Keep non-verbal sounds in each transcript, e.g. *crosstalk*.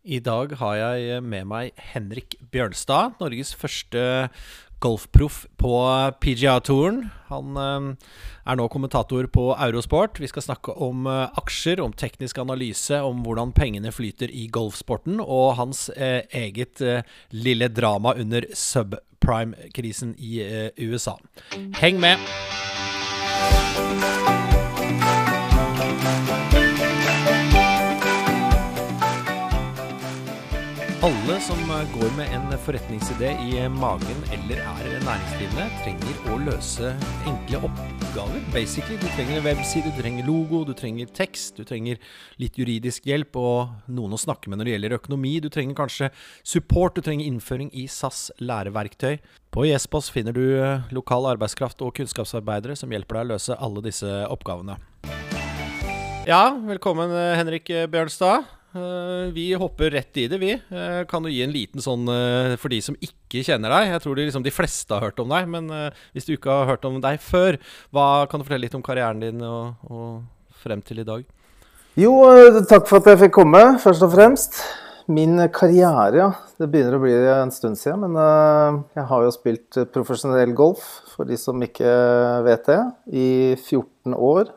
I dag har jeg med meg Henrik Bjørnstad, Norges første golfproff på PGA-touren. Han eh, er nå kommentator på Eurosport. Vi skal snakke om eh, aksjer, om teknisk analyse, om hvordan pengene flyter i golfsporten, og hans eh, eget lille drama under subprime-krisen i USA. Heng med! Alle som går med en forretningsidé i magen eller er næringsdrivende, trenger å løse enkle oppgaver. Basically, Du trenger en webside, du trenger logo, du trenger tekst, du trenger litt juridisk hjelp og noen å snakke med når det gjelder økonomi. Du trenger kanskje support, du trenger innføring i SAS læreverktøy. På Jespos finner du lokal arbeidskraft og kunnskapsarbeidere som hjelper deg å løse alle disse oppgavene. Ja, velkommen Henrik Bjørnstad. Uh, vi hopper rett i det, vi. Uh, kan du gi en liten sånn uh, for de som ikke kjenner deg? Jeg tror de, liksom, de fleste har hørt om deg, men hvis du ikke har hørt om deg før, hva kan du fortelle litt om karrieren din og, og frem til i dag? Jo, takk for at jeg fikk komme, først og fremst. Min karriere, ja. Det begynner å bli en stund siden. Men jeg har jo spilt profesjonell golf, for de som ikke vet det, i 14 år.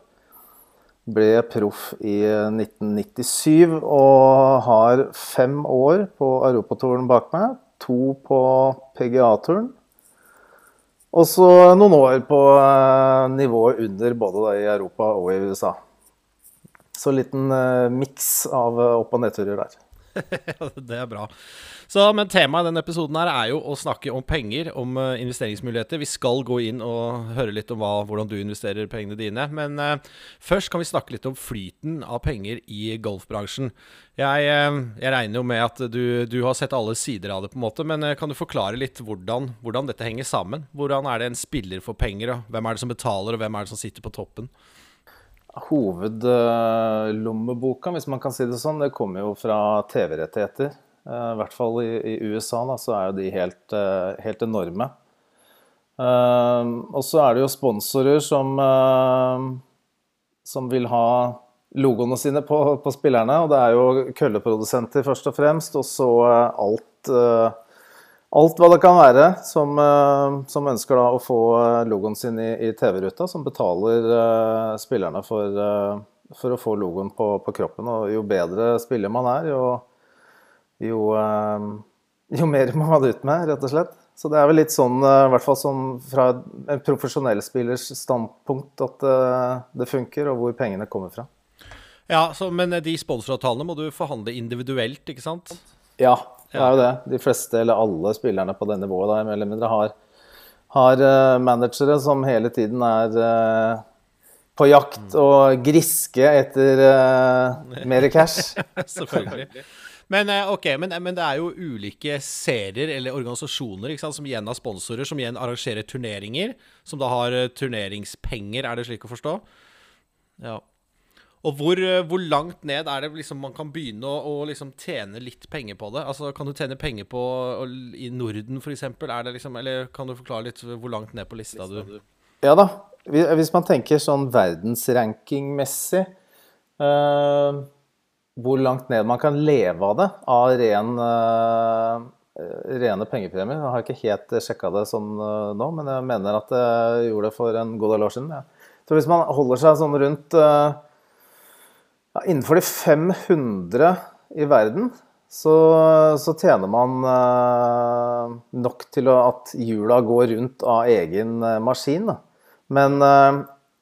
Ble proff i 1997 og har fem år på europatouren bak meg. To på PGA-turen. Og så noen år på nivået under både i Europa og i USA. Så en liten miks av opp- og nedturer der. *laughs* det er bra. Så, men temaet i denne episoden her er jo å snakke om penger, om uh, investeringsmuligheter. Vi skal gå inn og høre litt om hva, hvordan du investerer pengene dine. Men uh, først kan vi snakke litt om flyten av penger i golfbransjen. Jeg, uh, jeg regner jo med at du, du, har sett alle sider av det, på en måte. Men kan du forklare litt hvordan, hvordan dette henger sammen? Hvordan er det en spiller får penger, og hvem er det som betaler, og hvem er det som sitter på toppen? Hovedlommeboka, hvis man kan si det sånn, det kommer jo fra TV-rettigheter. I hvert fall i, USA da, så er jo de helt, helt enorme. Og så er det jo sponsorer som, som vil ha logoene sine på, på, spillerne. Og det er jo kølleprodusenter først og fremst, og så alt alt hva det kan være som, som ønsker da å få logoen sin i, i TV-ruta, som betaler uh, spillerne for, uh, for, å få logoen på, på, kroppen. Og jo bedre spiller man er, jo, jo, uh, jo, mer *laughs* må man ut med, rett og slett. Så det er vel litt sånn, i hvert fall sånn fra en profesjonell spillers standpunkt, at det funker, og hvor pengene kommer fra. Ja, så, Men de sponsoravtalene må du forhandle individuelt, ikke sant? Ja, det er jo det. De fleste, eller alle spillerne på det nivået da, mer eller mindre har, har uh, managere som hele tiden er uh, på jakt og griske etter uh, mer cash. *laughs* Selvfølgelig. Men, okay, men, men, det er jo ulike serier eller organisasjoner sant, som igjen har sponsorer, som igjen arrangerer turneringer, som da har turneringspenger, er det slik å forstå? Ja. Og hvor, hvor, langt ned er det liksom man kan begynne å, å liksom tjene litt penger på det? Altså, Kan du tjene penger på i Norden f.eks.? Liksom, eller kan du forklare litt hvor langt ned på lista du Ja da. Hvis man tenker sånn verdensrankingmessig uh, Hvor langt ned man kan leve av det av ren, uh, rene pengepremier. Jeg har ikke helt sjekka det sånn uh, nå, men jeg mener at jeg gjorde det for en god del år siden. Ja. Så hvis man holder seg sånn rundt ja, innenfor de 500 i verden så, så tjener man eh, nok til at hjula går rundt av egen eh, maskin. Da. Men eh,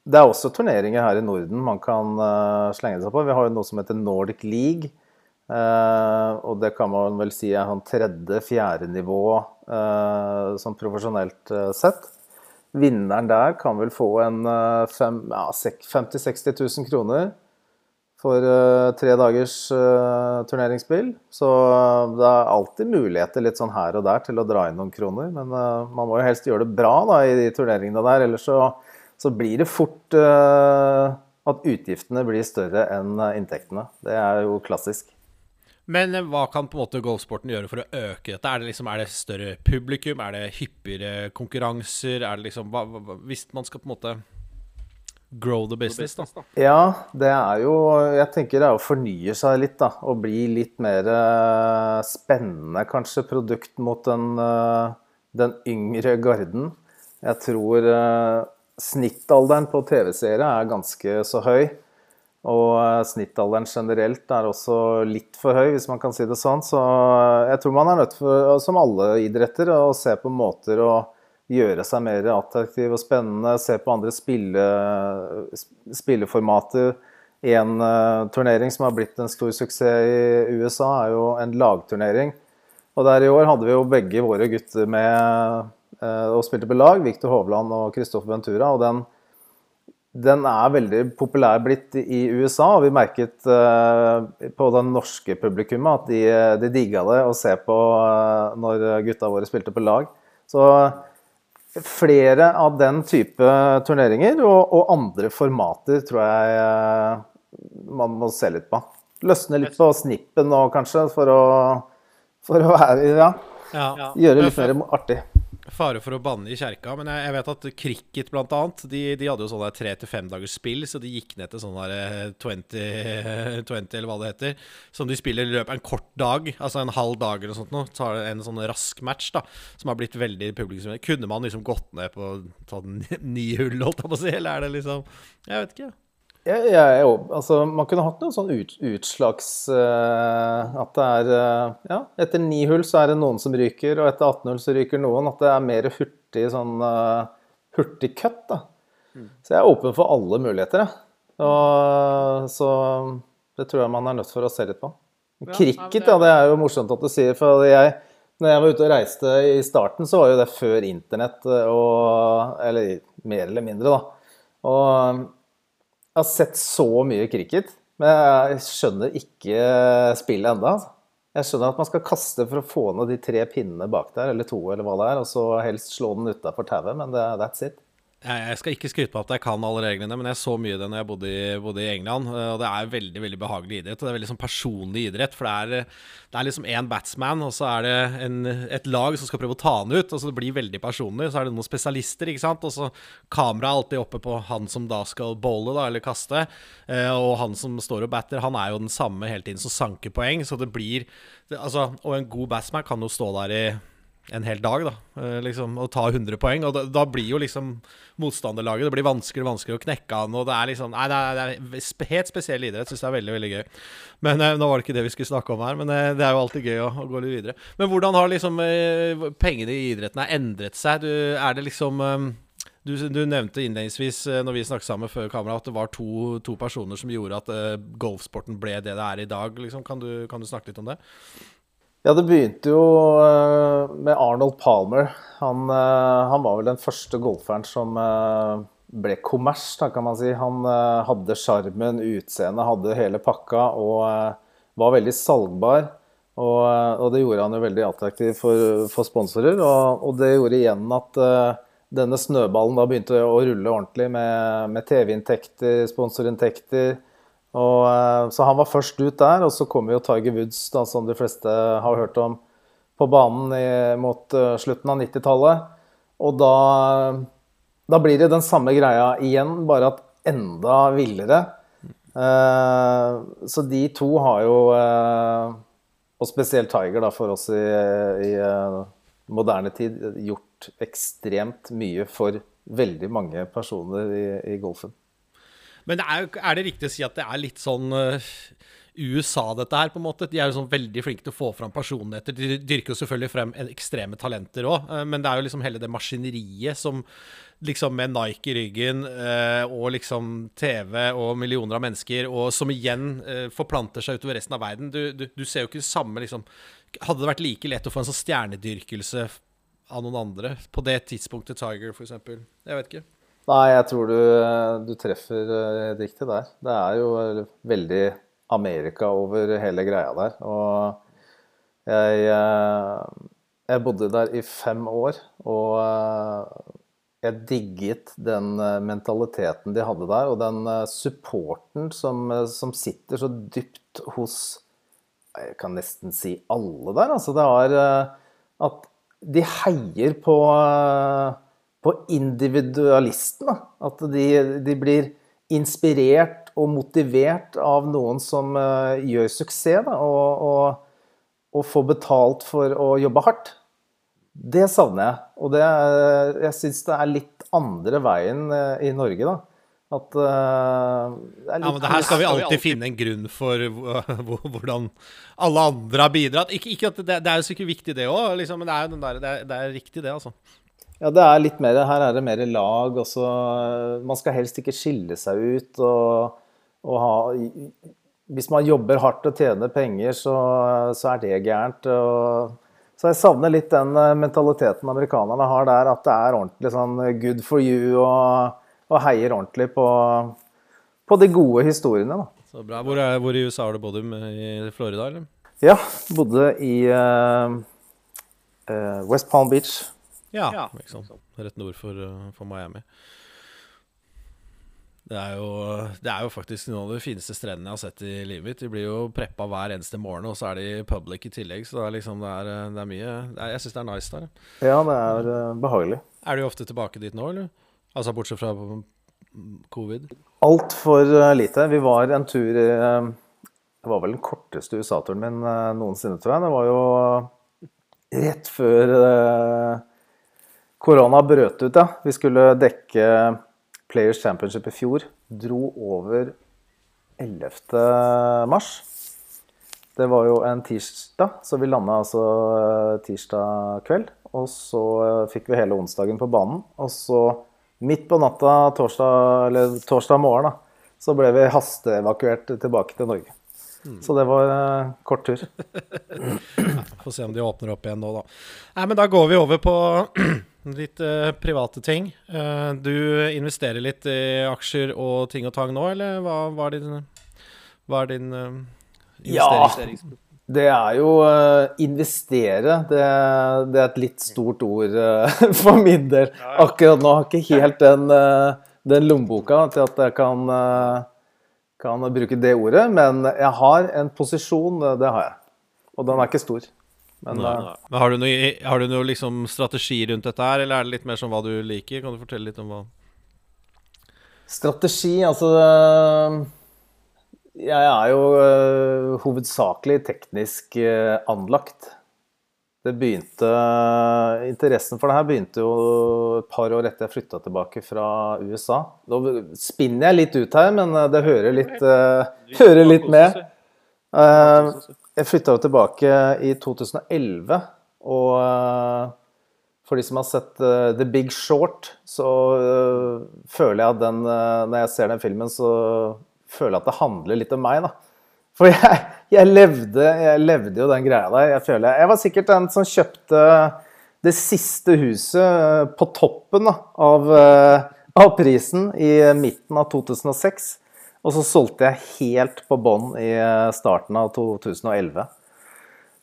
det er også turneringer her i Norden man kan eh, slenge seg på. Vi har jo noe som heter Nordic League. Eh, og det kan man vel si er sånn tredje-fjerde nivå eh, sånn profesjonelt sett. Vinneren der kan vel få en fem, ja, 50 000-60 000 kroner for uh, tre dagers uh, turneringsspill. Så uh, det er alltid muligheter litt sånn her og der til å dra inn noen kroner. Men man må jo helst gjøre det bra da, i de turneringene der, ellers så, så blir det fort at utgiftene blir større enn inntektene. Det er jo klassisk. Men hva kan på en måte golfsporten gjøre for å øke dette? Er det, liksom, er det større publikum? Er det hyppigere konkurranser? Er det liksom, hva, hva, hvis man skal på en måte grow the business, da. Ja, det er jo Jeg tenker det er å fornye seg litt, da. Og bli litt mer eh, spennende, kanskje, produkt mot den, eh, den yngre garden. Jeg tror eh, snittalderen på TV-seere er ganske så høy. Og snittalderen generelt er også litt for høy, hvis man kan si det sånn. Så jeg tror man er nødt for, som alle idretter, å se på måter å gjøre seg mer attraktiv og spennende. Se på andre spille, spilleformater. En uh, turnering som har blitt en stor suksess i USA, er jo en lagturnering. Og der i år hadde vi jo begge våre gutter med uh, og spilte på lag. Viktor Hovland og Kristoffer Ventura. Og den, den, er veldig populær blitt i USA. Og vi merket uh, på det norske publikummet at de, de digga det å se på når gutta våre spilte på lag. Så flere av den type turneringer og, og, andre formater tror jeg eh, man må se litt på. Løsne litt på snippen nå, kanskje, for å, for å være ja, ja. Gjøre litt mer artig. Fare for å banne i kjerka, men jeg, jeg vet at cricket bl.a. De, de hadde jo sånne tre til fem dagers spill, så de gikk ned til sånn der 20, eh, 20, *laughs* eller hva det heter. Som de spiller i løpet av en kort dag, altså en halv dag eller noe sånt noe. Tar en sånn rask match, da, som har blitt veldig publikum. Kunne man liksom gått ned på sånn *laughs* ni hull, holdt jeg på å si, eller er det liksom Jeg vet ikke. Jeg, jeg, altså, man kunne hatt noen sånn ut, utslags uh, At det er uh, Ja, etter ni hull så er det noen som ryker, og etter 18 hull så ryker noen. At det er mer hurtig sånn uh, hurtig cut, da. Mm. Så jeg er åpen for alle muligheter, jeg. Og, så det tror jeg man er nødt for å se litt på. Ja, Cricket, ja, det er jo morsomt at du sier, for jeg når jeg var ute og reiste i starten, så var jo det før internett og Eller mer eller mindre, da. Og jeg har sett så mye cricket, men jeg skjønner ikke spillet enda. Altså. Jeg skjønner at man skal kaste for å få ned de tre pinnene bak der, eller to, eller hva det er, og så helst slå den utafor tauet, men det, that's it. Jeg skal ikke skryte på at jeg kan alle reglene, men jeg så mye det når jeg bodde i, bodde i, England. Og det er veldig veldig behagelig idrett. Og det er veldig sånn personlig idrett. For det er, det er liksom én batsman, og så er det en, et lag som skal prøve å ta han ut. Og så det blir veldig personlig. Så er det noen spesialister, ikke sant. Og så kameraet er alltid oppe på han som da skal bowle, da, eller kaste. Eh, og han som står og batter, han er jo den samme hele tiden som sanker poeng. Så det blir Altså, og en god batsman kan jo stå der i en hel dag, da. Eh, liksom, og ta 100 poeng. Og da, da, blir jo liksom motstanderlaget Det blir vanskeligere og vanskeligere å knekke han. Og det er liksom Nei, det er, det er helt spesiell idrett. Syns det er veldig, veldig gøy. Men eh, nå var det ikke det vi skulle snakke om her, men eh, det er jo alltid gøy å, å, gå litt videre. Men hvordan har liksom pengene i idretten endret seg? Du, er det liksom eh, du, du, nevnte innledningsvis når vi snakket sammen før kamera, at det var to, to personer som gjorde at golfsporten ble det det er i dag. Liksom. Kan, du, kan du snakke litt om det? Ja, det begynte jo eh, med Arnold Palmer. Han, eh, han var vel den første golferen som eh, ble kommers, da, kan man si. Han hadde sjarmen, utseendet, hadde hele pakka og var veldig salgbar. Og, og, det gjorde han jo veldig attraktiv for, for sponsorer. Og, og, det gjorde igjen at denne snøballen da begynte å rulle ordentlig med, med TV-inntekter, sponsorinntekter. Og, eh, så han var først ut der, og så kom jo Tiger Woods, da, som de fleste har hørt om, på banen i, mot uh, slutten av 90-tallet. Og da, da, blir det den samme greia igjen, bare at enda villere. Uh, så de to har jo, uh, og spesielt Tiger da, for oss i, i moderne tid, gjort ekstremt mye for veldig mange personer i, i golfen. Men er, er, det riktig å si at det er litt sånn uh, USA, dette her, på en måte? De er jo sånn veldig flinke til å få fram personligheter. De dyrker jo selvfølgelig frem ekstreme talenter òg, uh, men det er jo liksom hele det maskineriet som liksom med Nike i ryggen uh, og liksom TV og millioner av mennesker, og som igjen forplanter seg utover resten av verden. Du, du, du ser jo ikke det samme liksom Hadde det vært like lett å få en sånn stjernedyrkelse av noen andre på det tidspunktet, Tiger f.eks.? Jeg vet ikke. Nei, jeg tror du, du treffer helt riktig der. Det er jo veldig Amerika over hele greia der. Og jeg, eh, jeg bodde der i fem år, og eh, jeg digget den eh, mentaliteten de hadde der, og den supporten som, som sitter så dypt hos Jeg kan nesten si alle der. Altså, det var at de heier på på individualisten. Da. At de, de, blir inspirert og motivert av noen som uh, gjør suksess, da, og, og, og får betalt for å jobbe hardt. Det savner jeg. Og det, jeg syns det er litt andre veien uh, i Norge, da. At uh, Ja, men det her skal vi alltid finne en grunn for *laughs* hvordan alle andre har bidratt. Ikke, ikke at det, det, er jo sikkert viktig, det òg, liksom, men det er, der, det, er, det er riktig, det, altså. Ja, det er litt mer Her er det mer lag. Også, man skal helst ikke skille seg ut. Og, og ha, hvis man jobber hardt og tjener penger, så, så er det gærent. Og, så jeg savner litt den eh, mentaliteten amerikanerne har der, at det er ordentlig sånn good for you, og, og heier ordentlig på, på, de gode historiene. Da. Så bra. Hvor, er, hvor i USA har du bodd? I Florida, eller? Ja, bodde i uh, uh, West Palm Beach. Ja. Liksom. Rett nord for, uh, for Miami. Det er, jo, det er, jo, faktisk noen av de fineste strendene jeg har sett i livet mitt. De blir jo preppa hver eneste morgen, og så er de public i tillegg. Så det er liksom, det er, det er mye er, Jeg syns det er nice der. Ja, det er uh, behagelig. Er du ofte tilbake dit nå, eller? Altså bortsett fra covid? Altfor lite. Vi var en tur i Det var vel den korteste USA-turen min noensinne, tror jeg. Det var jo rett før Korona brøt ut, ja. Vi skulle dekke Players Championship i fjor. Dro over 11. mars. Det var jo en tirsdag, så vi landa altså eh, tirsdag kveld. Og så eh, fikk vi hele onsdagen på banen. Og så midt på natta torsdag, eller torsdag morgen da, så ble vi hasteevakuert tilbake til Norge. Mm. Så det var uh, kort tur. *clears throat* Får se om de åpner opp igjen nå, da. Nei, men da går vi over på *clears throat* Litt uh, private ting. Uh, du investerer litt i aksjer og ting og tang nå, eller hva, hva er din, hva er din uh, investering? Ja, det er jo investere. Det, det, er et litt stort ord *laughs* for min del. Akkurat nå har jeg ikke helt den, den lommeboka til at jeg kan, kan bruke det ordet, men jeg har en posisjon, det har jeg. Og den er ikke stor. Men, nei, nei. Men har du noe, har du noe liksom strategi rundt dette her, eller er det litt mer som hva du liker? Kan du fortelle litt om hva Strategi, altså eh, Jeg er jo uh, hovedsakelig teknisk uh, anlagt. Det begynte Interessen for det her begynte jo et par år etter jeg flytta tilbake fra USA. Nå spinner jeg litt ut her, men det hører litt, hører litt med. Jeg flytta jo tilbake i 2011, og uh, for de som har sett uh, The Big Short, så uh, føler jeg at den Når jeg ser den filmen, så føler jeg at det handler litt om meg, da. For jeg, jeg, levde, jeg levde, jo den greia der. Jeg føler jeg var sikkert den som kjøpte det siste huset på toppen da, av, av prisen i midten av 2006. Og så solgte jeg helt på bånn i eh, starten av 2011.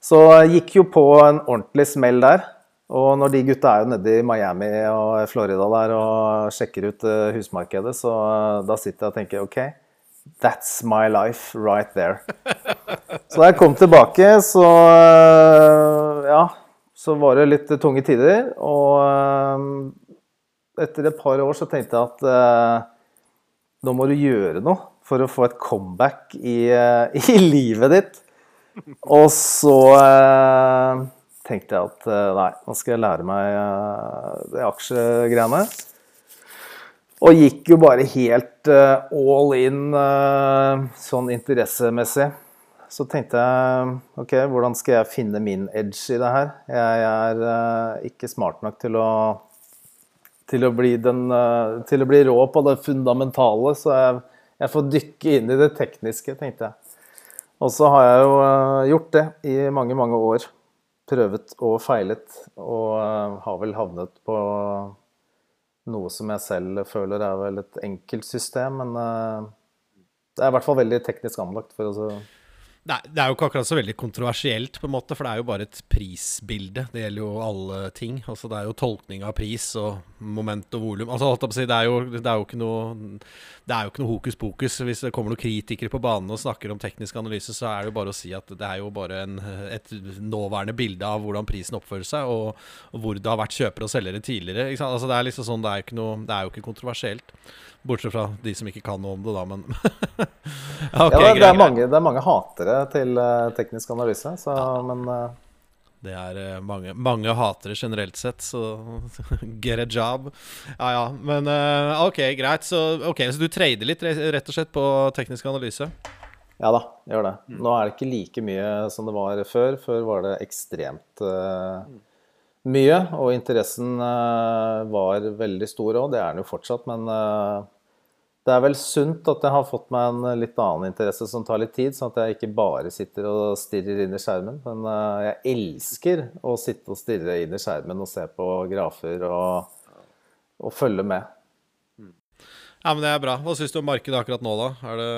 Så jeg gikk jo på en ordentlig smell der. Og når de gutta er jo nede i Miami og Florida der og sjekker ut eh, husmarkedet, så eh, da sitter jeg og tenker OK, that's my life right there. Så da jeg kom tilbake, så ja, så var det litt tunge tider. Og etter et par år så tenkte jeg at nå må du gjøre noe for å få et comeback i, eh, *laughs* i livet ditt. Og så eh, tenkte jeg at eh, nei, nå skal jeg lære meg eh, de aksjegreiene. Og gikk jo bare helt uh, all in uh, sånn interessemessig. Så tenkte jeg OK, hvordan skal jeg finne min edge i det her? Jeg er ikke smart nok til å til å, bli den, til å bli rå på det fundamentale, så jeg jeg får dykke inn i det tekniske, tenkte jeg. Og så har jeg jo eh, gjort det i mange, mange år. Prøvet og feilet, og eh, har vel havnet på noe som jeg selv føler er vel et enkelt system, men eh, det er i hvert fall veldig teknisk anlagt. for å Det er jo ikke akkurat så veldig kontroversielt, på en måte, for det er jo bare et prisbilde. Det gjelder jo alle ting. Altså, det er jo tolkning av pris og moment og volum. Altså, si, det, er jo, det, er jo ikke noe, det er jo ikke noe hokus pokus. Hvis det kommer noen kritikere på banen og snakker om teknisk analyse, så er det jo bare å si at det er jo bare en, et nåværende bilde av hvordan prisen oppfører seg, og, og hvor det har vært kjøpere og selgere tidligere. Altså, det er liksom sånn, det er, noe, det er jo ikke kontroversielt. Bortsett fra de som ikke kan noe om det, da, men okay, ja, det, er mange, det, er mange, hatere til uh, teknisk analyse, så, ja. men uh... Det er uh, mange, mange, hatere generelt sett, så *laughs* get a job. Ja ja, men OK, greit. Så, okay, så du trader litt rett og slett på teknisk analyse? Ja da, gjør det. Nå er det ikke like mye som det var før. Før var det ekstremt mye, og interessen uh, var veldig stor òg. Det er den jo fortsatt, men uh, det er vel sunt at jeg har fått meg en litt annen interesse som tar litt tid, sånn at jeg ikke bare sitter og stirrer inn i skjermen. Men uh, jeg elsker å sitte og stirre inn i skjermen og se på grafer og, og følge med. Ja, men det er bra. Hva syns du om markedet akkurat nå, da? Er det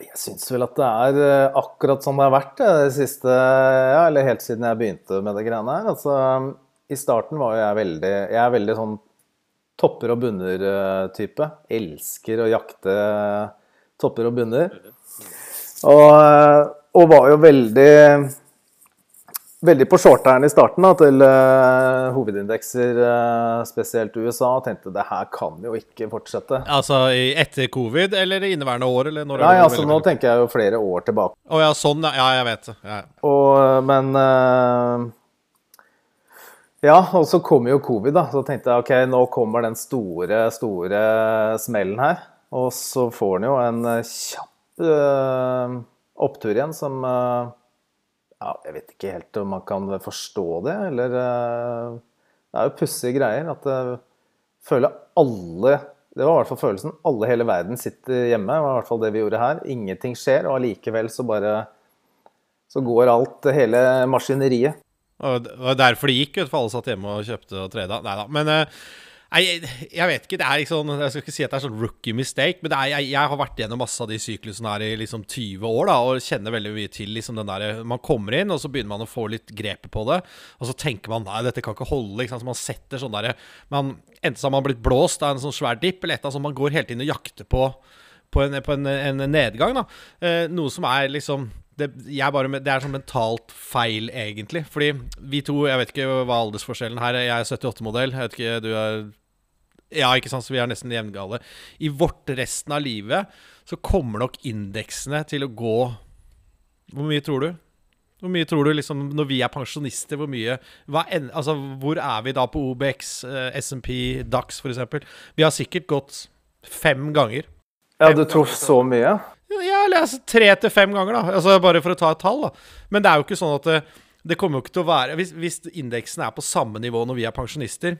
jeg syns vel at det er eh, akkurat sånn det har vært det siste Ja, eller helt siden jeg begynte med det greiene her. Altså, I starten var jeg veldig Jeg er veldig sånn topper og bunner-type. Elsker å jakte topper og bunner. Og, eh, og var jo veldig veldig på shorteren i starten da, til uh, hovedindekser, uh, spesielt USA, og tenkte det her kan jo ikke fortsette. Altså etter covid, eller i inneværende år? Eller når Nei, altså nå tenker jeg jo flere år tilbake. Å oh, ja, sånn, ja, jeg vet det. Ja. Og, men uh, Ja, og så kom jo covid, da. Så tenkte jeg ok, nå kommer den store, store smellen her. Og så får den jo en kjapp opptur igjen som ja, jeg vet ikke helt om man kan forstå det, eller eh, Det er jo pussige greier. At jeg føler alle Det var i hvert fall følelsen. Alle hele verden sitter hjemme. Det var i hvert fall det vi gjorde her. Ingenting skjer, og allikevel så bare Så går alt, hele maskineriet. Og det var derfor det gikk, for alle satt hjemme og kjøpte og treda. Nei da. Men uh Nei, jeg vet ikke. det er liksom, Jeg skal ikke si at det er sånn rookie mistake, men er, jeg, jeg, har vært gjennom masse av de syklusene her i liksom 20 år da, og kjenner veldig mye til liksom den der Man kommer inn, og så begynner man å få litt grepet på det, og så tenker man nei, dette kan ikke holde. Ikke sant? Så man setter sånn derre Enten så har man blitt blåst av en sånn svær dipp, eller et eller annet som man går hele tiden og jakter på på en, på en, en nedgang. da eh, Noe som er liksom det, bare, det, er sånn mentalt feil, egentlig. Fordi vi to Jeg vet ikke hva aldersforskjellen her er. Jeg er 78-modell. Jeg vet ikke, Du er ja, ikke sant, så vi er nesten jevngale. I vårt resten av livet så kommer nok indeksene til å gå Hvor mye tror du? Hvor mye tror du liksom når vi er pensjonister, hvor mye en, Altså, hvor er vi da på OBX, eh, SMP, DAX f.eks.? Vi har sikkert gått fem ganger. Ja, du tror så mye? Ja, eller altså tre til fem ganger, da. Altså Bare for å ta et tall, da. Men det er jo ikke sånn at det, det kommer jo ikke til å være Hvis, hvis indeksen er på samme nivå når vi er pensjonister,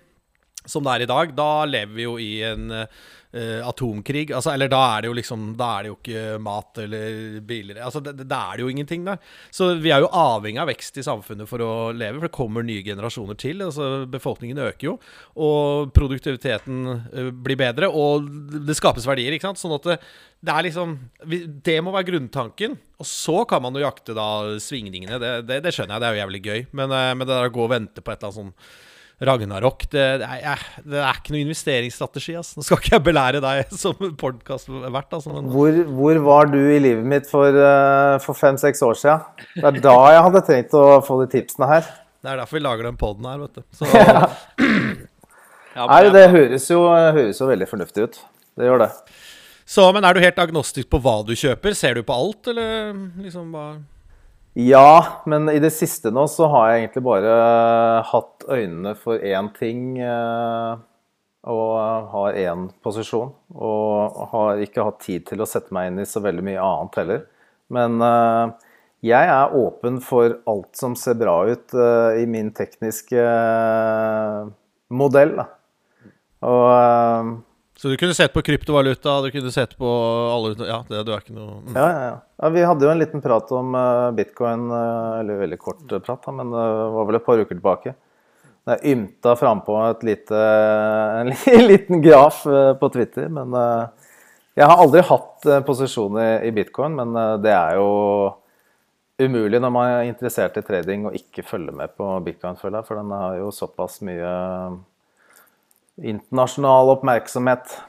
som det er i dag, da lever vi jo i en uh, atomkrig. Altså, eller da er det jo liksom Da er det jo ikke mat eller biler Altså, Da er det jo ingenting der. Så vi er jo avhengig av vekst i samfunnet for å leve, for det kommer nye generasjoner til. Altså, befolkningen øker jo, og produktiviteten uh, blir bedre, og det skapes verdier, ikke sant. Sånn at det, det er liksom Det må være grunntanken. Og så kan man jo jakte da svingningene. Det, det, det skjønner jeg, det er jo jævlig gøy. Men, uh, men det der å gå og vente på et eller annet sånn Ragnarok det, det, er, det, er, ikke noe investeringsstrategi. Altså. Nå skal ikke jeg belære deg *laughs* som podkastvert. Altså, men... hvor, hvor, var du i livet mitt for, uh, for fem-seks år siden? Det er da jeg hadde trengt å få de tipsene her. Det er derfor vi lager den poden her, vet du. Så, *laughs* ja, Nei, det høres jo, høres jo veldig fornuftig ut. Det gjør det. Så, men er du helt agnostisk på hva du kjøper? Ser du på alt, eller liksom bare ja, men i det siste nå så har jeg egentlig bare hatt øynene for én ting. Eh, og har én posisjon. Og har ikke hatt tid til å sette meg inn i så veldig mye annet heller. Men eh, jeg er åpen for alt som ser bra ut eh, i min tekniske modell. Og så du kunne sett på kryptovaluta, du kunne sett på alle Ja, det, du er ikke noe mm. ja, ja, ja, ja. Vi hadde jo en liten prat om uh, bitcoin, uh, eller veldig kort uh, prat, da, men det var vel et par uker tilbake. Jeg ymta frampå *laughs* en liten graf på Twitter, men Jeg har aldri hatt eh, posisjon i, i bitcoin, men eh, det er jo umulig når man er interessert i trading og ikke følge med på bitcoin, føler jeg. For den har jo såpass mye internasjonal oppmerksomhet.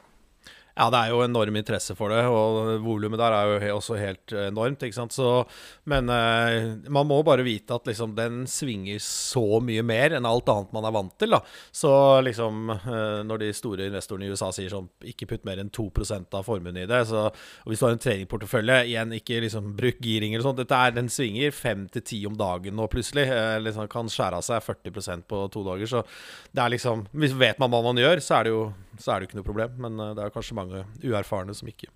Ja, det er jo enorm interesse for det, og volumet der er jo også helt enormt. ikke sant? Så, men eh, man må bare vite at liksom, den svinger så mye mer enn alt annet man er vant til. da. Så liksom, eh, når de store investorene i USA sier sånn ikke putt mer enn 2% av formuen i det, så, og hvis du har en treningportefølje, igjen ikke liksom bruk giring eller sånt, dette er, den svinger 5-10 om dagen nå plutselig. Eh, liksom kan skjære av seg 40% på to dager. Så det er liksom, hvis vet man hva man gjør, så er det jo så er det jo ikke noe problem. Men eh, det er kanskje mange uerfarne som ikke,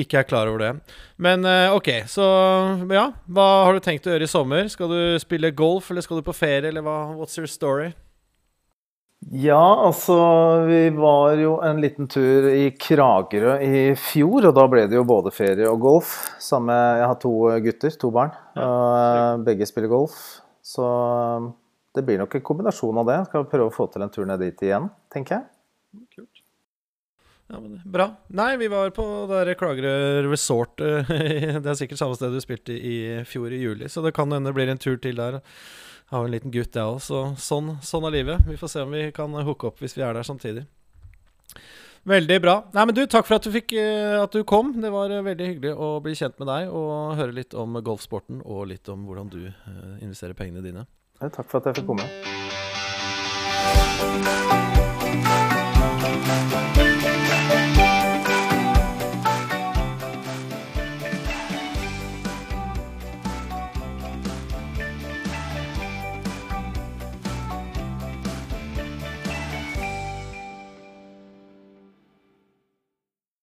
ikke er klar over det. Men eh, OK, så ja. Hva har du tenkt å gjøre i sommer? Skal du spille golf, eller skal du på ferie, eller hva? What's your story? Ja, altså Vi var jo en liten tur i Kragerø i fjor, og da ble det jo både ferie og golf. Samme, jeg har to gutter, to barn. og begge spiller golf. Så det blir nok en kombinasjon av det. Skal prøve å få til en tur ned dit igjen, tenker jeg. Kult. Ja, men Bra. Nei, vi var på der Klagerø Resort. *laughs* Det er sikkert samme sted du spilte i fjor i juli, så det kan hende det blir en tur til der. Jeg har en liten gutt, jeg òg, så sånn, sånn, er livet. Vi får se om vi kan hooke opp hvis vi er der samtidig. Veldig bra. Nei, men du, Takk for at du, fikk, eh, at du kom. Det var eh, veldig hyggelig å bli kjent med deg og høre litt om golfsporten og litt om hvordan du eh, investerer pengene dine. Takk for at jeg fikk komme.